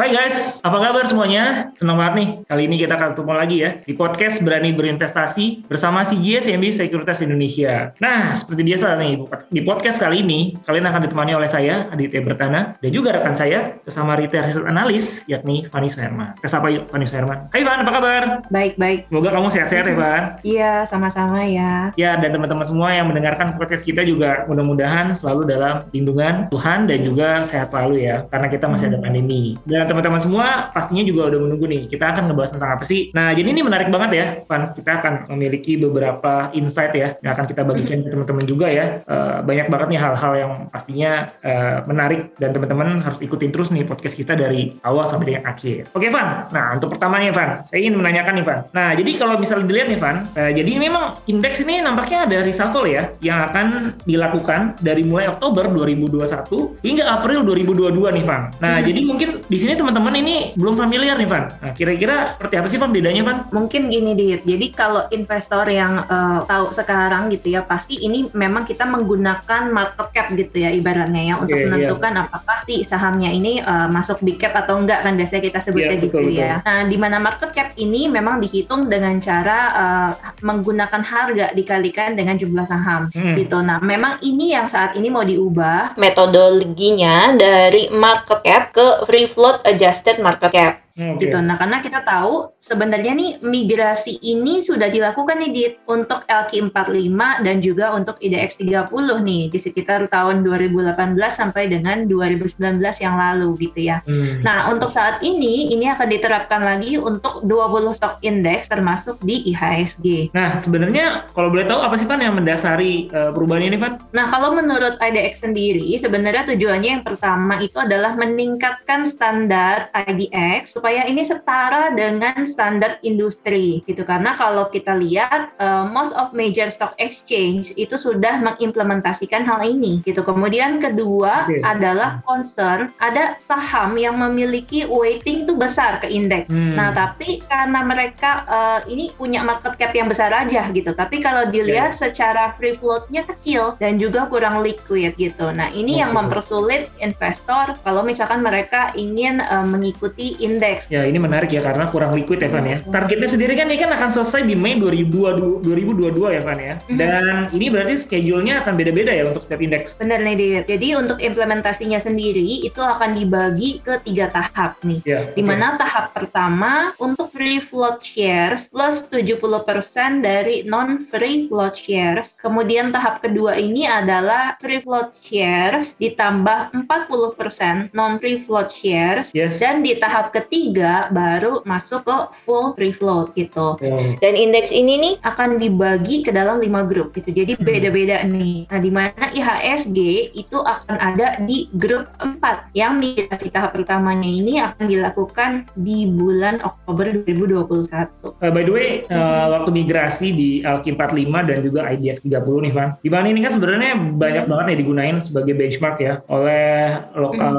Hai guys, apa kabar semuanya? Senang banget nih, kali ini kita akan ketemu lagi ya di podcast Berani Berinvestasi bersama CGS CMB Sekuritas Indonesia. Nah, seperti biasa nih, di podcast kali ini kalian akan ditemani oleh saya, Aditya Bertana, dan juga rekan saya bersama retail research analis, yakni Fanny Suherman. Kita sapa yuk, Fanny Suherman. Hai Van, apa kabar? Baik, baik. Semoga kamu sehat-sehat ya, Van. Iya, sama-sama ya. Ya, dan teman-teman semua yang mendengarkan podcast kita juga mudah-mudahan selalu dalam lindungan Tuhan dan juga sehat selalu ya, karena kita masih ada pandemi. Dan teman-teman semua pastinya juga udah menunggu nih. Kita akan ngebahas tentang apa sih? Nah, jadi ini menarik banget ya, Pan. Kita akan memiliki beberapa insight ya yang akan kita bagikan ke teman-teman juga ya. Uh, banyak banget nih hal-hal yang pastinya uh, menarik dan teman-teman harus ikutin terus nih podcast kita dari awal sampai dengan akhir. Oke, Van. Nah, untuk pertamanya, Van, saya ingin menanyakan nih, Van. Nah, jadi kalau misalnya dilihat nih, Van, uh, jadi memang indeks ini nampaknya ada reshuffle ya yang akan dilakukan dari mulai Oktober 2021 hingga April 2022 nih, Van. Nah, hmm. jadi mungkin di sini teman-teman ini belum familiar nih Van. Nah, kira-kira seperti apa sih Van bedanya Van? Mungkin gini Dit, jadi kalau investor yang uh, tahu sekarang gitu ya, pasti ini memang kita menggunakan market cap gitu ya ibaratnya ya untuk okay, iya. menentukan yeah. apakah si sahamnya ini uh, masuk big cap atau enggak kan biasanya kita sebutnya yeah, gitu betul, ya. Betul. Nah, di mana market cap ini memang dihitung dengan cara uh, menggunakan harga dikalikan dengan jumlah saham hmm. gitu. Nah, memang ini yang saat ini mau diubah metodologinya dari market cap ke free float adjusted market cap okay. gitu. Nah, karena kita tahu sebenarnya nih migrasi ini sudah dilakukan nih di untuk LQ45 dan juga untuk IDX 30 nih di sekitar tahun 2018 sampai dengan 2019 yang lalu gitu ya. Hmm. Nah, untuk saat ini ini akan diterapkan lagi untuk 20 stock index termasuk di IHSG. Nah, sebenarnya kalau boleh tahu apa sih Pan yang mendasari uh, perubahan ini Pan? Nah, kalau menurut IDX sendiri sebenarnya tujuannya yang pertama itu adalah meningkatkan standar IDX supaya ini setara dengan standar industri gitu karena kalau kita lihat uh, most of major stock exchange itu sudah mengimplementasikan hal ini gitu kemudian kedua okay. adalah concern ada saham yang memiliki weighting itu besar ke indeks hmm. nah tapi karena mereka uh, ini punya market cap yang besar aja gitu tapi kalau dilihat okay. secara free floatnya kecil dan juga kurang liquid gitu nah ini okay. yang mempersulit investor kalau misalkan mereka ingin uh, mengikuti indeks Ya ini menarik ya karena kurang liquid ya Van ya. Targetnya sendiri kan ini kan akan selesai di Mei 2022, 2022 ya Van ya. Mhm. Dan ini berarti schedule-nya akan beda-beda ya untuk setiap indeks. Benar nih Dit. Jadi untuk implementasinya sendiri itu akan dibagi ke tiga tahap nih. Ya, Di mana okay. tahap pertama untuk free float shares plus 70% dari non free float shares. Kemudian tahap kedua ini adalah free float shares ditambah 40% non free float shares. Yes. Dan di tahap ketiga ketiga baru masuk ke full free float gitu. Hmm. Dan indeks ini nih akan dibagi ke dalam lima grup gitu. Jadi hmm. beda-beda nih. Nah, di mana IHSG itu akan ada di grup 4 yang migrasi tahap pertamanya ini akan dilakukan di bulan Oktober 2021. Uh, by the way, uh, waktu migrasi di LQ 45 dan juga IDX 30 nih, Van. Di mana ini kan sebenarnya banyak banget nih digunain sebagai benchmark ya oleh lokal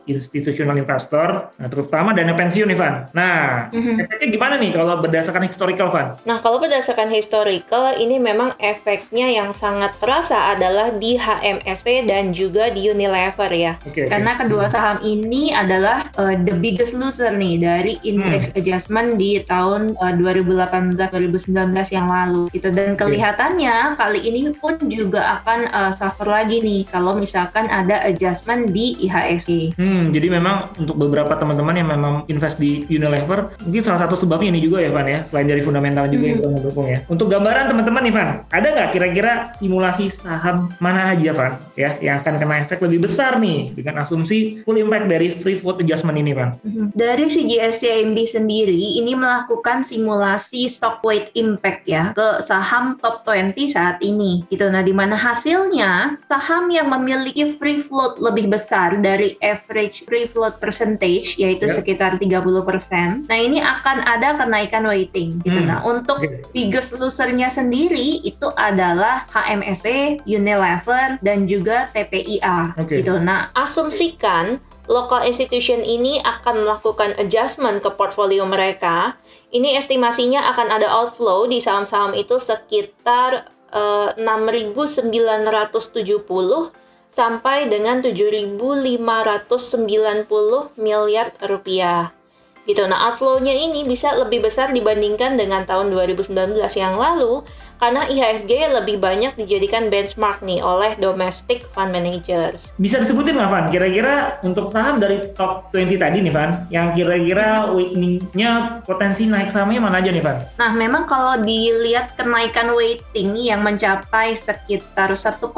hmm. institutional investor, nah, terutama dana pensiun nih Van. Nah, mm-hmm. efeknya gimana nih kalau berdasarkan historical Van? Nah, kalau berdasarkan historical ini memang efeknya yang sangat terasa adalah di HMSP dan juga di Unilever ya. Okay, Karena okay. kedua saham ini adalah uh, the biggest loser nih dari index hmm. adjustment di tahun uh, 2018-2019 yang lalu gitu dan kelihatannya kali ini pun juga akan uh, suffer lagi nih kalau misalkan ada adjustment di IHSG. Hmm, jadi memang untuk beberapa teman-teman yang memang invest di Unilever mungkin salah satu sebabnya ini juga ya Van ya. Selain dari fundamental juga mm -hmm. yang mendukung ya. Untuk gambaran teman-teman nih Van ada nggak kira-kira simulasi saham mana aja Van ya yang akan kena efek lebih besar nih dengan asumsi full impact dari free float adjustment ini Van? Dari CGSCIMB sendiri ini melakukan simulasi stock weight impact ya ke saham top 20 saat ini gitu. Nah di mana hasilnya saham yang memiliki free float lebih besar dari average free float percentage yaitu yeah. sekitar sekitar 30%. Nah, ini akan ada kenaikan weighting gitu. Hmm. Nah, untuk biggest losernya sendiri itu adalah HMSP, Unilever dan juga TPIA okay. gitu. Nah, asumsikan local institution ini akan melakukan adjustment ke portfolio mereka. Ini estimasinya akan ada outflow di saham-saham itu sekitar uh, eh, 6.970 sampai dengan 7.590 miliar rupiah. Gitu. Nah, outflow-nya ini bisa lebih besar dibandingkan dengan tahun 2019 yang lalu karena IHSG lebih banyak dijadikan benchmark nih oleh domestic fund managers. Bisa disebutin nggak Van? Kira-kira untuk saham dari top 20 tadi nih Van, yang kira-kira weightingnya potensi naik sahamnya mana aja nih Van? Nah memang kalau dilihat kenaikan weighting yang mencapai sekitar 1,7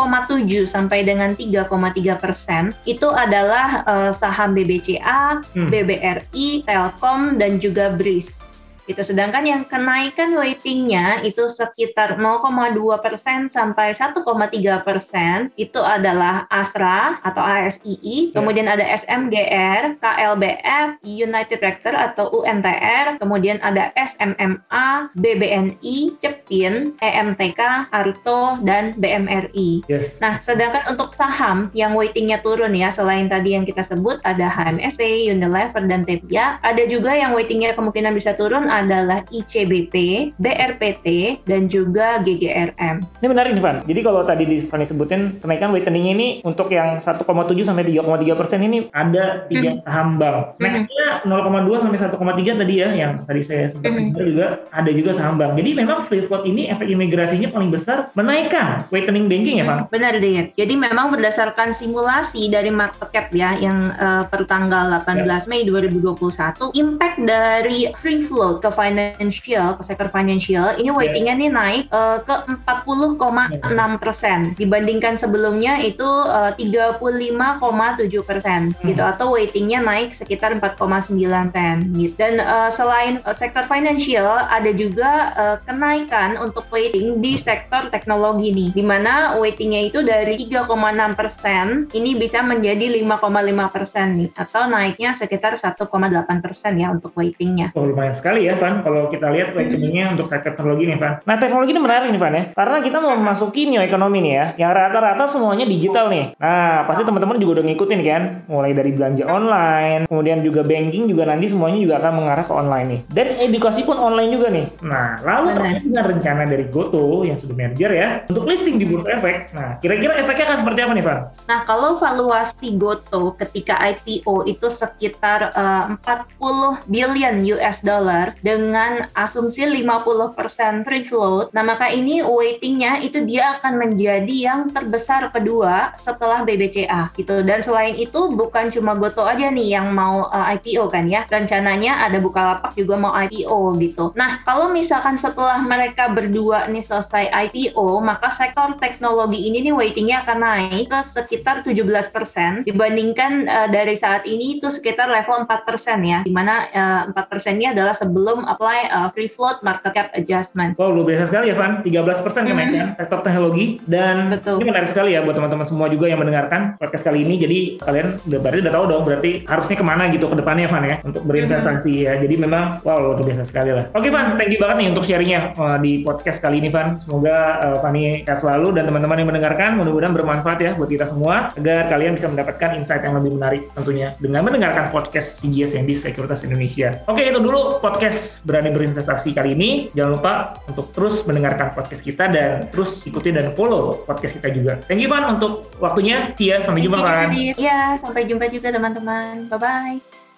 sampai dengan 3,3 persen, itu adalah uh, saham BBCA, hmm. BBRI, Telkom, dan juga BRIS gitu. Sedangkan yang kenaikan weightingnya itu sekitar 0,2 persen sampai 1,3 persen itu adalah Asra atau ASII, yeah. kemudian ada SMGR, KLBF, United Tractor atau UNTR, kemudian ada SMMA, BBNI, Cepin, EMTK, Arto, dan BMRI. Yes. Nah, sedangkan untuk saham yang weightingnya turun ya, selain tadi yang kita sebut ada HMSP, Unilever, dan Tevia, ada juga yang weightingnya kemungkinan bisa turun adalah ICBP, BRPT, dan juga GGRM. Ini menarik nih, Van. Jadi kalau tadi di Fanny sebutin kenaikan weightingnya ini untuk yang 1,7 sampai 3,3 persen ini ada tiga hmm. saham bank. Nextnya 0,2 sampai 1,3 tadi ya, yang tadi saya sempat hmm. juga ada juga saham bank. Jadi memang free float ini efek imigrasinya paling besar menaikkan weighting banking ya, Van? Benar deh. Jadi memang berdasarkan simulasi dari market cap ya yang uh, per tanggal 18 ya. Mei 2021, impact dari free float ke financial, ke sektor financial, ini weightingnya nih naik uh, ke 40,6 persen dibandingkan sebelumnya itu uh, 35,7 persen hmm. gitu atau weightingnya naik sekitar 4,9 ten gitu. Dan uh, selain uh, sektor financial ada juga uh, kenaikan untuk weighting di sektor teknologi nih, di mana weightingnya itu dari 3,6 persen ini bisa menjadi 5,5 persen nih atau naiknya sekitar 1,8 persen ya untuk weightingnya. Oh, lumayan sekali ya Van kalau kita lihat rekeningnya untuk sektor teknologi nih Van. Nah teknologi ini menarik nih Van ya karena kita mau memasuki new ekonomi nih ya yang rata-rata semuanya digital nih. Nah pasti teman-teman juga udah ngikutin kan mulai dari belanja online kemudian juga banking juga nanti semuanya juga akan mengarah ke online nih dan edukasi pun online juga nih. Nah lalu terkait dengan rencana dari Goto yang sudah merger ya untuk listing di Bursa Efek. Nah kira-kira efeknya akan seperti apa nih Van? Nah kalau valuasi Goto ketika IPO itu sekitar uh, 40 billion US dollar dengan asumsi 50% free float. Nah, maka ini weightingnya itu dia akan menjadi yang terbesar kedua setelah BBCA gitu. Dan selain itu bukan cuma Goto aja nih yang mau uh, eh, IPO kan ya. Rencananya ada Bukalapak juga mau IPO gitu. Nah, kalau misalkan setelah mereka berdua nih selesai IPO, maka sektor teknologi ini nih weightingnya akan naik ke sekitar 17% dibandingkan uh, dari saat ini itu sekitar level 4% ya. Di mana uh, 4% ini adalah sebelum belum apply uh, free float market cap adjustment. Wow, luar biasa sekali ya Van, 13% persen mm -hmm. sektor teknologi dan Betul. ini menarik sekali ya buat teman-teman semua juga yang mendengarkan podcast kali ini. Jadi kalian udah berarti udah tahu dong berarti harusnya ke mana gitu ke depannya Van ya untuk berinvestasi mm -hmm. ya. Jadi memang wow luar biasa sekali lah. Oke Van, thank you banget nih untuk sharingnya uh, di podcast kali ini Van. Semoga uh, Fanny sehat selalu dan teman-teman yang mendengarkan mudah-mudahan bermanfaat ya buat kita semua agar kalian bisa mendapatkan insight yang lebih menarik tentunya dengan mendengarkan podcast CGS yang di Sekuritas Indonesia. Oke itu dulu podcast Berani Berinvestasi kali ini. Jangan lupa untuk terus mendengarkan podcast kita dan terus ikuti dan follow podcast kita juga. Thank you Van untuk waktunya. Tia, sampai jumpa Van. Iya, sampai jumpa juga teman-teman. Bye-bye.